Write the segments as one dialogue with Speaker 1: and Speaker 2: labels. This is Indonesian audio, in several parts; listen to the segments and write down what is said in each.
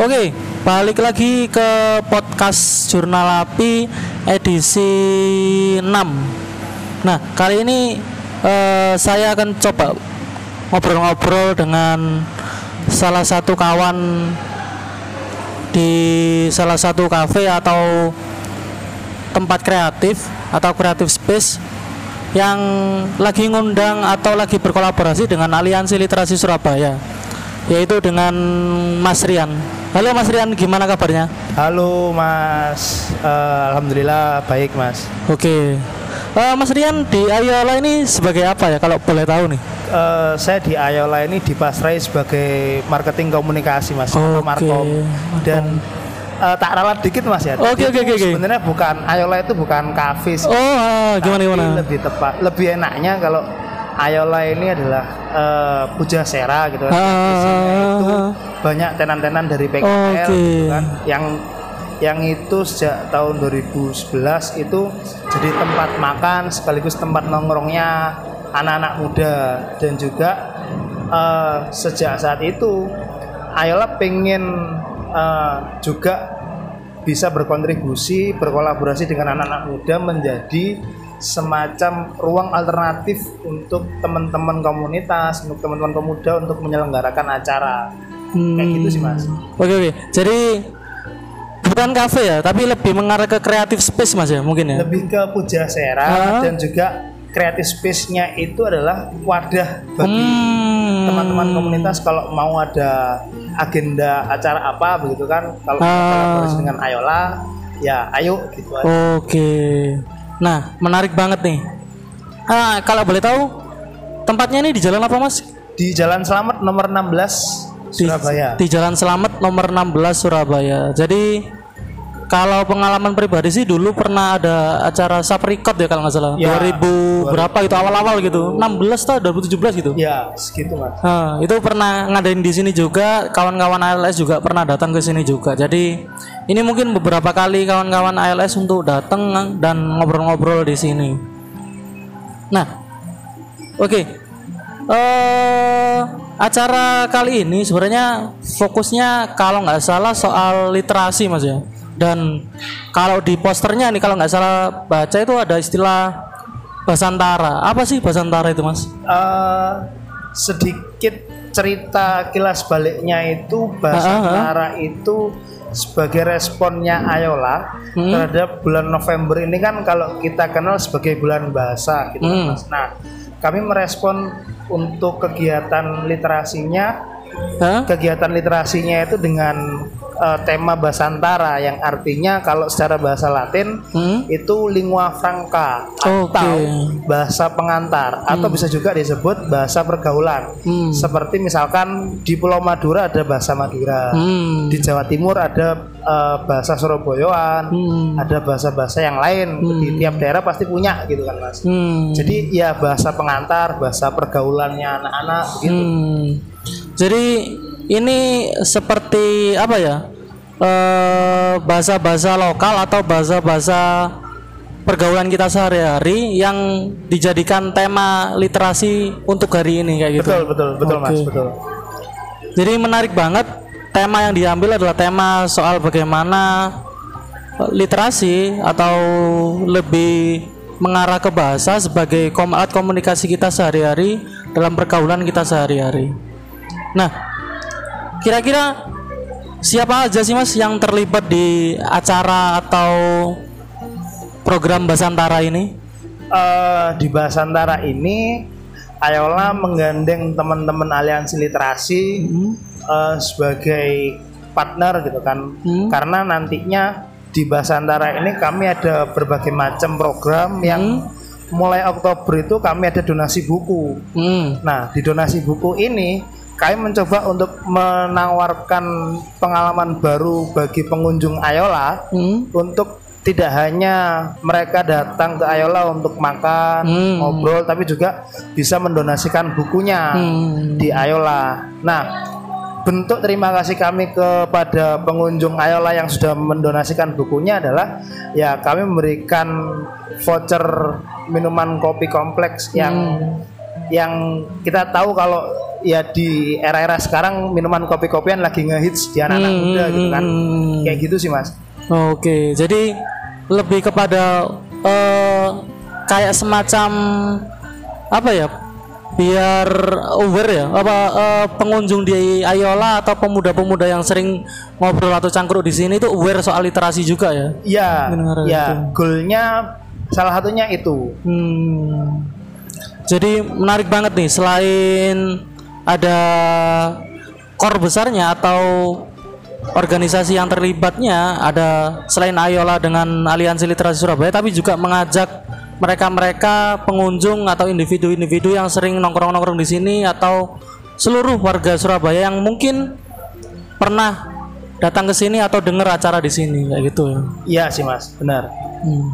Speaker 1: Oke, balik lagi ke podcast Jurnal Api edisi 6. Nah, kali ini eh, saya akan coba ngobrol-ngobrol dengan salah satu kawan di salah satu kafe atau tempat kreatif atau kreatif space yang lagi ngundang atau lagi berkolaborasi dengan Aliansi Literasi Surabaya yaitu dengan Mas Rian. Halo Mas Rian, gimana kabarnya?
Speaker 2: Halo Mas, Eh, Alhamdulillah baik Mas.
Speaker 1: Oke. Eh, Mas Rian di Ayola ini sebagai apa ya kalau boleh tahu nih?
Speaker 2: Eh, saya di Ayola ini dipasrai sebagai marketing komunikasi Mas,
Speaker 1: Oke,
Speaker 2: Markom. Dan eh, tak ralat dikit Mas ya.
Speaker 1: Oke, oke, oke.
Speaker 2: Sebenarnya bukan Ayola itu bukan kafe sih.
Speaker 1: Oh, ah, gimana gimana?
Speaker 2: Lebih tepat, lebih enaknya kalau Ayola ini adalah eh, puja sera gitu kan.
Speaker 1: Ah.
Speaker 2: Itu banyak tenan-tenan dari PKL
Speaker 1: Oke.
Speaker 2: gitu kan yang yang itu sejak tahun 2011 itu jadi tempat makan sekaligus tempat nongkrongnya anak-anak muda dan juga eh, sejak saat itu Ayola pengen eh, juga bisa berkontribusi berkolaborasi dengan anak-anak muda menjadi semacam ruang alternatif untuk teman-teman komunitas untuk teman-teman pemuda untuk menyelenggarakan acara kayak gitu sih mas
Speaker 1: Oke oke. Jadi bukan kafe ya, tapi lebih mengarah ke kreatif space Mas ya, mungkin ya.
Speaker 2: lebih ke puja sera
Speaker 1: Ah.
Speaker 2: dan juga creative space-nya itu adalah wadah bagi
Speaker 1: Hmm.
Speaker 2: teman-teman komunitas kalau mau ada agenda acara apa begitu kan kalau
Speaker 1: Ah.
Speaker 2: kolaborasi dengan Ayola ya ayo gitu aja.
Speaker 1: Oke. Nah, menarik banget nih. Ah, kalau boleh tahu tempatnya ini di jalan apa Mas?
Speaker 2: di Jalan Selamat nomor 16
Speaker 1: Di,
Speaker 2: Surabaya
Speaker 1: Di Jalan Selamat nomor 16 Surabaya. Jadi kalau pengalaman pribadi sih dulu pernah ada acara Saprikot ya kalau nggak salah.
Speaker 2: Ya,
Speaker 1: 2000 berapa itu awal-awal gitu. 16 atau 2017 gitu.
Speaker 2: ya segitu mas
Speaker 1: Nah, itu pernah ngadain di sini juga, kawan-kawan ALS juga pernah datang ke sini juga. Jadi ini mungkin beberapa kali kawan-kawan ALS untuk datang dan ngobrol-ngobrol di sini. Nah, oke. Eh, acara kali ini sebenarnya fokusnya kalau nggak salah soal literasi mas ya. Dan kalau di posternya nih kalau nggak salah baca itu ada istilah Basantara. Apa sih Basantara itu mas?
Speaker 2: Eh, sedikit cerita kilas baliknya itu
Speaker 1: ah, ah.
Speaker 2: Nara itu sebagai responnya Ayola
Speaker 1: Hmm.
Speaker 2: terhadap bulan November ini kan kalau kita kenal sebagai bulan bahasa gitu kan,
Speaker 1: Hmm.
Speaker 2: Mas. Nah, kami merespon untuk kegiatan literasinya
Speaker 1: Hah?
Speaker 2: kegiatan literasinya itu dengan eh, tema Basantara yang artinya kalau secara bahasa Latin
Speaker 1: Hmm?
Speaker 2: itu lingua franca atau bahasa pengantar atau bisa juga disebut bahasa pergaulan.
Speaker 1: Hmm.
Speaker 2: Seperti misalkan di Pulau Madura ada bahasa Madura.
Speaker 1: Hmm.
Speaker 2: Di Jawa Timur ada eh, bahasa Surabayaan,
Speaker 1: Hmm.
Speaker 2: ada bahasa-bahasa yang lain. Di tiap daerah pasti punya gitu kan, Mas.
Speaker 1: Hmm.
Speaker 2: Jadi ya bahasa pengantar, bahasa pergaulannya anak-anak gitu.
Speaker 1: Hmm. Jadi ini seperti apa ya? Eh, bahasa-bahasa lokal atau bahasa-bahasa pergaulan kita sehari-hari yang dijadikan tema literasi untuk hari ini kayak gitu.
Speaker 2: Betul, betul, betul, Mas,
Speaker 1: Oke.
Speaker 2: betul.
Speaker 1: Jadi menarik banget tema yang diambil adalah tema soal bagaimana literasi atau lebih mengarah ke bahasa sebagai alat komunikasi kita sehari-hari dalam pergaulan kita sehari-hari. Nah, kira-kira siapa aja sih Mas yang terlibat di acara atau program Basantara ini?
Speaker 2: eh di Basantara ini Ayola menggandeng teman-teman aliansi literasi eh, sebagai partner gitu kan
Speaker 1: Hmm.
Speaker 2: karena nantinya di Basantara ini kami ada berbagai macam program yang mulai Oktober itu kami ada donasi buku
Speaker 1: Hmm.
Speaker 2: nah di donasi buku ini kami mencoba untuk menawarkan pengalaman baru bagi pengunjung Ayola
Speaker 1: Hmm.
Speaker 2: untuk tidak hanya mereka datang ke Ayola untuk makan,
Speaker 1: Hmm.
Speaker 2: ngobrol, tapi juga bisa mendonasikan bukunya
Speaker 1: Hmm.
Speaker 2: di Ayola. Nah, bentuk terima kasih kami kepada pengunjung Ayola yang sudah mendonasikan bukunya adalah ya kami memberikan voucher minuman kopi kompleks yang yang kita tahu kalau ya di era-era sekarang minuman kopi-kopian lagi ngehits di anak-anak
Speaker 1: Hmm,
Speaker 2: muda gitu kan.
Speaker 1: hmm.
Speaker 2: Kayak gitu sih Mas.
Speaker 1: Oke, jadi lebih kepada eh kayak semacam apa ya? Biar aware ya, apa eh, pengunjung di Ayola atau pemuda-pemuda yang sering ngobrol atau cangkruk di sini itu aware soal literasi juga ya.
Speaker 2: Iya, ya.
Speaker 1: itu.
Speaker 2: Goalnya salah satunya itu.
Speaker 1: Hmm. Jadi menarik banget nih selain ada core besarnya atau organisasi yang terlibatnya ada selain Ayola dengan Aliansi Literasi Surabaya tapi juga mengajak mereka-mereka pengunjung atau individu-individu yang sering nongkrong-nongkrong di sini atau seluruh warga Surabaya yang mungkin pernah datang ke sini atau dengar acara di sini kayak gitu ya.
Speaker 2: Iya sih Mas, benar.
Speaker 1: Hmm.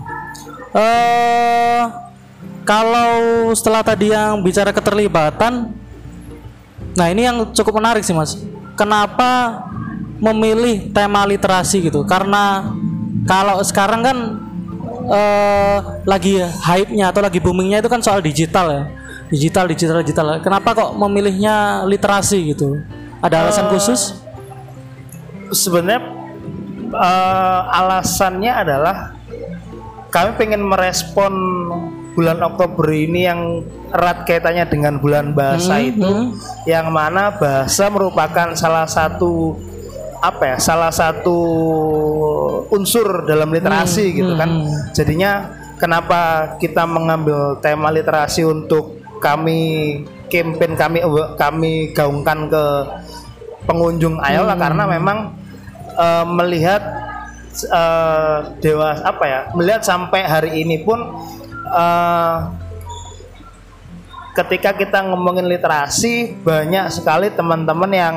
Speaker 1: Eh, kalau setelah tadi yang bicara keterlibatan, nah ini yang cukup menarik sih mas. Kenapa memilih tema literasi gitu? Karena kalau sekarang kan eh, lagi hype-nya atau lagi boomingnya itu kan soal digital ya, digital, digital, digital. Kenapa kok memilihnya literasi gitu? Ada alasan khusus?
Speaker 2: Sebenarnya eh, alasannya adalah kami pengen merespon bulan Oktober ini yang erat kaitannya dengan bulan bahasa
Speaker 1: Hmm,
Speaker 2: itu yang mana bahasa merupakan salah satu apa ya salah satu unsur dalam literasi gitu kan. jadinya kenapa kita mengambil tema literasi untuk kami campaign kami kami gaungkan ke pengunjung? Ayola karena memang eh, melihat eh, dewas apa ya melihat sampai hari ini pun eh, ketika kita ngomongin literasi banyak sekali teman-teman yang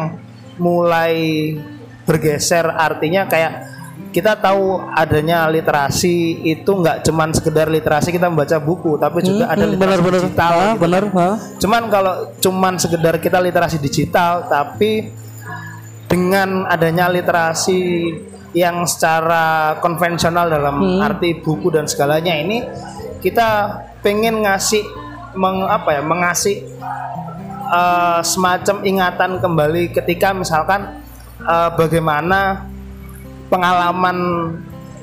Speaker 2: mulai bergeser artinya kayak kita tahu adanya literasi itu nggak cuman sekedar literasi kita membaca buku tapi juga ada
Speaker 1: Hmm,
Speaker 2: literasi
Speaker 1: benar-benar
Speaker 2: digital
Speaker 1: Ah,
Speaker 2: gitu.
Speaker 1: benar ah.
Speaker 2: Cuman kalau cuman sekedar kita literasi digital tapi dengan adanya literasi yang secara konvensional dalam
Speaker 1: Hmm.
Speaker 2: arti buku dan segalanya ini kita pengen ngasih meng, apa ya mengasih eh, semacam ingatan kembali ketika misalkan eh, bagaimana pengalaman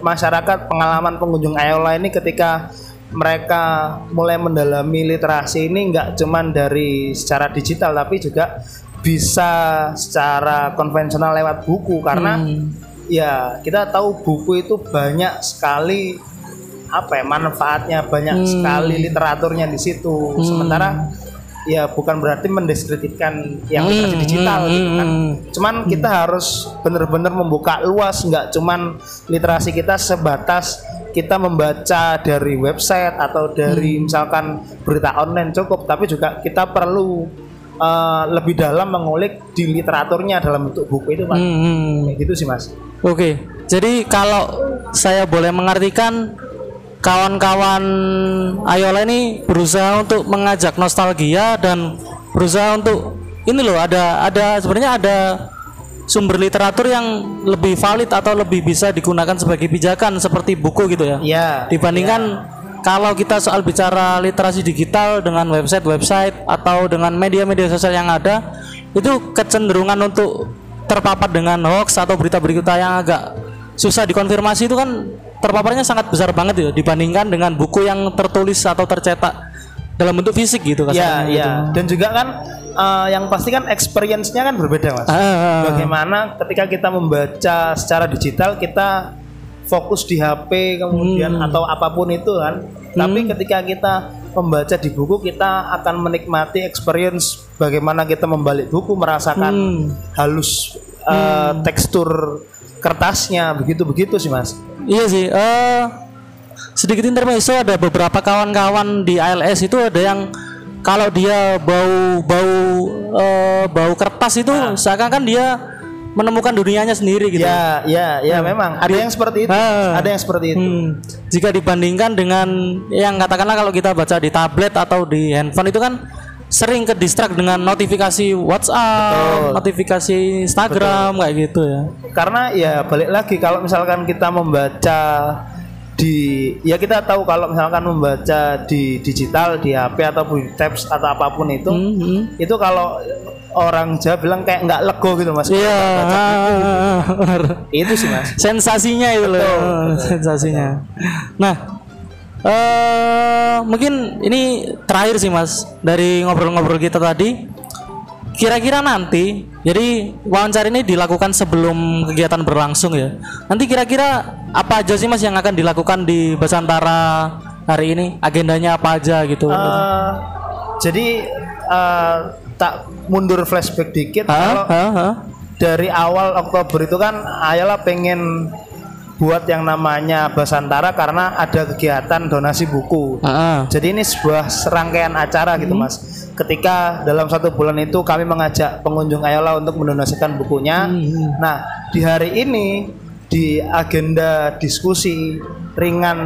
Speaker 2: masyarakat pengalaman pengunjung Ayola ini ketika mereka mulai mendalami literasi ini nggak cuman dari secara digital tapi juga bisa secara konvensional lewat buku karena
Speaker 1: Hmm.
Speaker 2: ya kita tahu buku itu banyak sekali apa ya manfaatnya banyak sekali literaturnya di situ. Sementara ya bukan berarti mendiskreditkan yang literasi digital gitu kan. Cuman kita harus benar-benar membuka luas nggak cuman literasi kita sebatas kita membaca dari website atau dari misalkan berita online cukup tapi juga kita perlu eh, lebih dalam mengulik di literaturnya dalam bentuk buku itu Pak.
Speaker 1: Hmm, hmm.
Speaker 2: kayak gitu sih mas.
Speaker 1: Oke, jadi kalau saya boleh mengartikan kawan-kawan Ayola ini berusaha untuk mengajak nostalgia dan berusaha untuk ini loh ada ada sebenarnya ada sumber literatur yang lebih valid atau lebih bisa digunakan sebagai pijakan seperti buku gitu ya.
Speaker 2: Iya.
Speaker 1: Dibandingkan kalau kita soal bicara literasi digital dengan website-website atau dengan media-media sosial yang ada, itu kecenderungan untuk terpapar dengan hoax atau berita-berita yang agak susah dikonfirmasi itu kan terpaparnya sangat besar banget ya dibandingkan dengan buku yang tertulis atau tercetak dalam bentuk fisik gitu
Speaker 2: Iya,
Speaker 1: kasarnya
Speaker 2: iya.
Speaker 1: gitu.
Speaker 2: Dan juga kan eh, yang pasti kan experience-nya kan berbeda, Mas.
Speaker 1: Ah,
Speaker 2: Bagaimana ketika kita membaca secara digital kita fokus di HP kemudian
Speaker 1: Hmm.
Speaker 2: atau apa pun itu kan. Tapi ketika kita membaca di buku kita akan menikmati experience bagaimana kita membalik buku merasakan
Speaker 1: Hmm.
Speaker 2: halus eh, tekstur kertasnya begitu-begitu sih, Mas.
Speaker 1: Iya sih. eh sedikit intermezzo ada beberapa kawan-kawan di ALS itu ada yang kalau dia bau bau eh, bau kertas itu seakan-akan dia menemukan dunianya sendiri gitu.
Speaker 2: Ya, ya, ya memang ada yang seperti itu.
Speaker 1: Ah.
Speaker 2: Ada yang seperti itu.
Speaker 1: Hmm. Jika dibandingkan dengan yang katakanlah kalau kita baca di tablet atau di handphone itu kan sering ke distract dengan notifikasi WhatsApp, notifikasi Instagram kayak gitu ya.
Speaker 2: karena ya balik lagi kalau misalkan kita membaca di ya kita tahu kalau misalkan membaca di digital di HP ataupun di tabs atau apa pun itu
Speaker 1: Mhm.
Speaker 2: itu kalau orang Jawa bilang kayak nggak lego gitu mas
Speaker 1: Iya,
Speaker 2: Baca buku.
Speaker 1: ah, benar.
Speaker 2: itu sih mas
Speaker 1: sensasinya itu loh,
Speaker 2: Betul,
Speaker 1: Oh,
Speaker 2: betul.
Speaker 1: sensasinya. Nah, eh mungkin ini terakhir sih mas dari ngobrol-ngobrol kita tadi. Kira-kira nanti, jadi wawancara ini dilakukan sebelum kegiatan berlangsung ya. Nanti kira-kira apa aja sih mas yang akan dilakukan di Basantara hari ini? Agendanya apa aja gitu?
Speaker 2: Eh, jadi eh, tak mundur flashback dikit
Speaker 1: Hah?
Speaker 2: kalau
Speaker 1: Hah? Hah?
Speaker 2: dari awal Oktober itu kan Ayala pengen buat yang namanya Basantara karena ada kegiatan donasi buku.
Speaker 1: Ah.
Speaker 2: Jadi ini sebuah serangkaian acara gitu mas. Ketika dalam satu bulan itu kami mengajak pengunjung Ayola untuk mendonasikan bukunya. Nah di hari ini di agenda diskusi ringan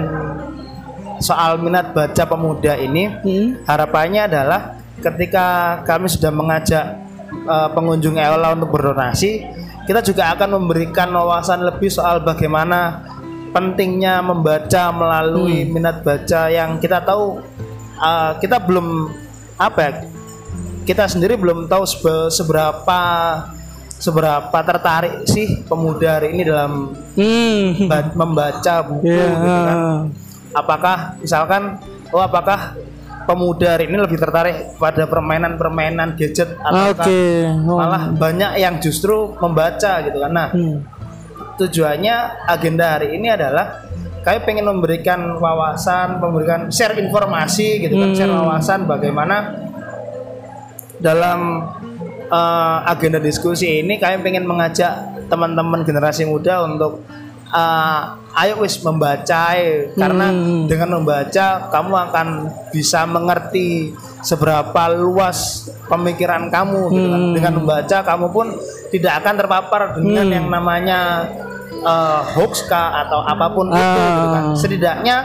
Speaker 2: soal minat baca pemuda ini
Speaker 1: Hmm.
Speaker 2: harapannya adalah ketika kami sudah mengajak eh, pengunjung Ayola untuk berdonasi, kita juga akan memberikan wawasan lebih soal bagaimana pentingnya membaca melalui minat baca yang kita tahu eh, kita belum apa ya kita sendiri belum tahu sebe- seberapa seberapa tertarik sih pemuda hari ini dalam
Speaker 1: Hmm.
Speaker 2: ba- membaca buku
Speaker 1: Iya.
Speaker 2: gitu kan apakah misalkan oh apakah pemuda hari ini lebih tertarik pada permainan-permainan gadget atau
Speaker 1: Oke. Oh.
Speaker 2: malah banyak yang justru membaca gitu kan nah
Speaker 1: Hmm.
Speaker 2: tujuannya agenda hari ini adalah kami pengen memberikan wawasan memberikan share informasi gitu kan share wawasan bagaimana dalam eh, agenda diskusi ini kami pengen mengajak teman-teman generasi muda untuk eh, ayo wis membaca karena
Speaker 1: Hmm.
Speaker 2: dengan membaca kamu akan bisa mengerti seberapa luas pemikiran kamu gitu kan.
Speaker 1: Hmm.
Speaker 2: dengan membaca kamu pun tidak akan terpapar dengan yang namanya eh, hoax kah atau apa pun itu gitu kan.
Speaker 1: Ah.
Speaker 2: setidaknya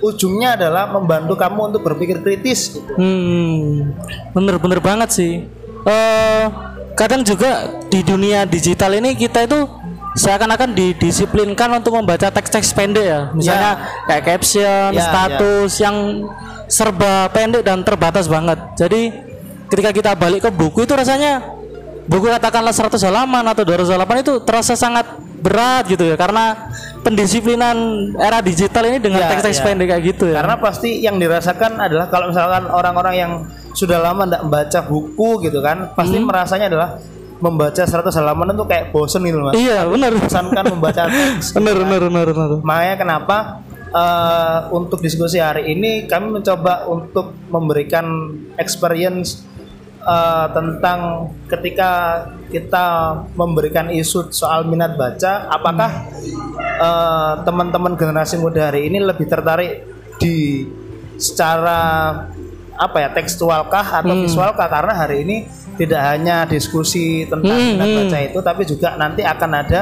Speaker 2: ujungnya adalah membantu kamu untuk berpikir kritis gitu.
Speaker 1: Hmm, bener-bener banget sih. eh kadang juga di dunia digital ini kita itu seakan-akan didisiplinkan untuk membaca teks-teks pendek ya. Misalnya kayak caption,
Speaker 2: Ya,
Speaker 1: status yang serba pendek dan terbatas banget. Jadi ketika kita balik ke buku itu rasanya buku katakanlah 100 halaman atau 200 halaman itu terasa sangat berat gitu ya karena pendisiplinan era digital ini dengan
Speaker 2: Ya,
Speaker 1: teks-teks
Speaker 2: ya.
Speaker 1: pendek kayak gitu ya.
Speaker 2: Karena pasti yang dirasakan adalah kalau misalkan orang-orang yang sudah lama tidak membaca buku gitu kan, pasti
Speaker 1: Hmm.
Speaker 2: merasanya adalah membaca 100 halaman itu kayak bosen gitu mas.
Speaker 1: Iya, benar.
Speaker 2: Bosankan membaca teks.
Speaker 1: bener bener bener bener
Speaker 2: Makanya kenapa eh, untuk diskusi hari ini kami mencoba untuk memberikan experience eh, tentang ketika kita memberikan isu soal minat baca, apakah eh, teman-teman generasi muda hari ini lebih tertarik di secara apa ya tekstualkah atau visualkah? Karena hari ini tidak hanya diskusi tentang
Speaker 1: Hmm,
Speaker 2: minat
Speaker 1: hmm.
Speaker 2: baca itu tapi juga nanti akan ada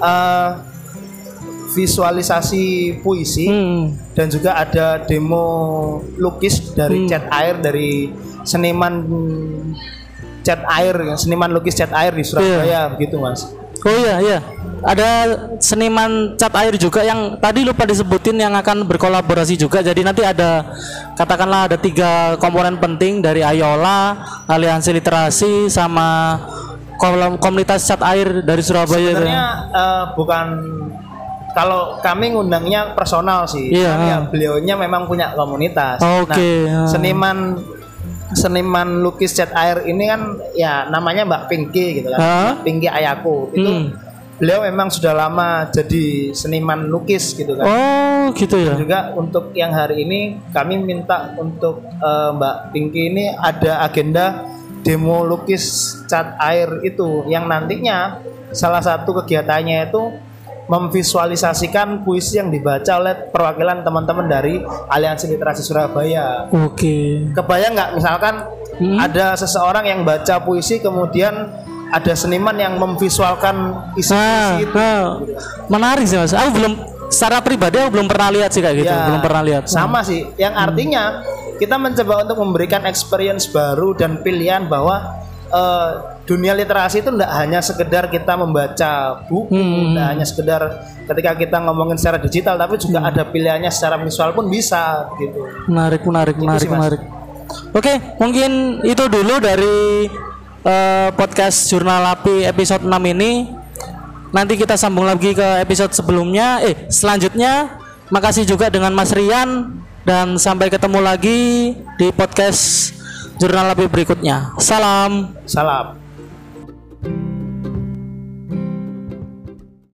Speaker 2: eh, visualisasi puisi
Speaker 1: Hmm.
Speaker 2: dan juga ada demo lukis dari cat air dari seniman cat air seniman lukis cat air di Surabaya begitu mas
Speaker 1: Oh iya iya. Ada seniman cat air juga yang tadi lupa disebutin yang akan berkolaborasi juga. Jadi nanti ada katakanlah ada tiga komponen penting dari Ayola, Aliansi Literasi sama komunitas cat air dari Surabaya.
Speaker 2: sebenarnya eh, bukan kalau kami ngundangnya personal sih
Speaker 1: Iya,
Speaker 2: Kan ya,
Speaker 1: ah.
Speaker 2: beliaunya memang punya komunitas
Speaker 1: Oke, ah.
Speaker 2: nah, seniman seniman lukis cat air ini kan ya namanya Mbak Pinky gitu kan? Mbak Pinky Ayako itu
Speaker 1: Hmm.
Speaker 2: beliau memang sudah lama jadi seniman lukis gitu kan
Speaker 1: Oh gitu ya.
Speaker 2: Dan juga untuk yang hari ini kami minta untuk eh, Mbak Pinky ini ada agenda demo lukis cat air itu yang nantinya salah satu kegiatannya itu memvisualisasikan puisi yang dibaca oleh perwakilan teman-teman dari Aliansi Literasi Surabaya.
Speaker 1: Oke.
Speaker 2: Kebayang nggak misalkan
Speaker 1: Hmm.
Speaker 2: ada seseorang yang baca puisi kemudian ada seniman yang memvisualkan isi
Speaker 1: Nah,
Speaker 2: puisi itu.
Speaker 1: nah, menarik sih mas. Aku belum secara pribadi aku belum pernah lihat sih kayak gitu.
Speaker 2: Ya,
Speaker 1: belum pernah lihat.
Speaker 2: Sama sih, yang artinya kita mencoba untuk memberikan experience baru dan pilihan bahwa eh, dunia literasi itu tidak hanya sekedar kita membaca buku,
Speaker 1: Hmm.
Speaker 2: tidak hanya sekedar ketika kita ngomongin secara digital, tapi juga
Speaker 1: Hmm.
Speaker 2: ada pilihannya secara visual pun bisa gitu.
Speaker 1: Menarik, menarik, menarik,
Speaker 2: sih,
Speaker 1: menarik. Oke, mungkin itu dulu dari eh, podcast Jurnal Api episode 6 ini. Nanti kita sambung lagi ke episode sebelumnya. Eh, selanjutnya makasih juga dengan Mas Rian dan sampai ketemu lagi di podcast Jurnal Api berikutnya. Salam.
Speaker 2: Salam.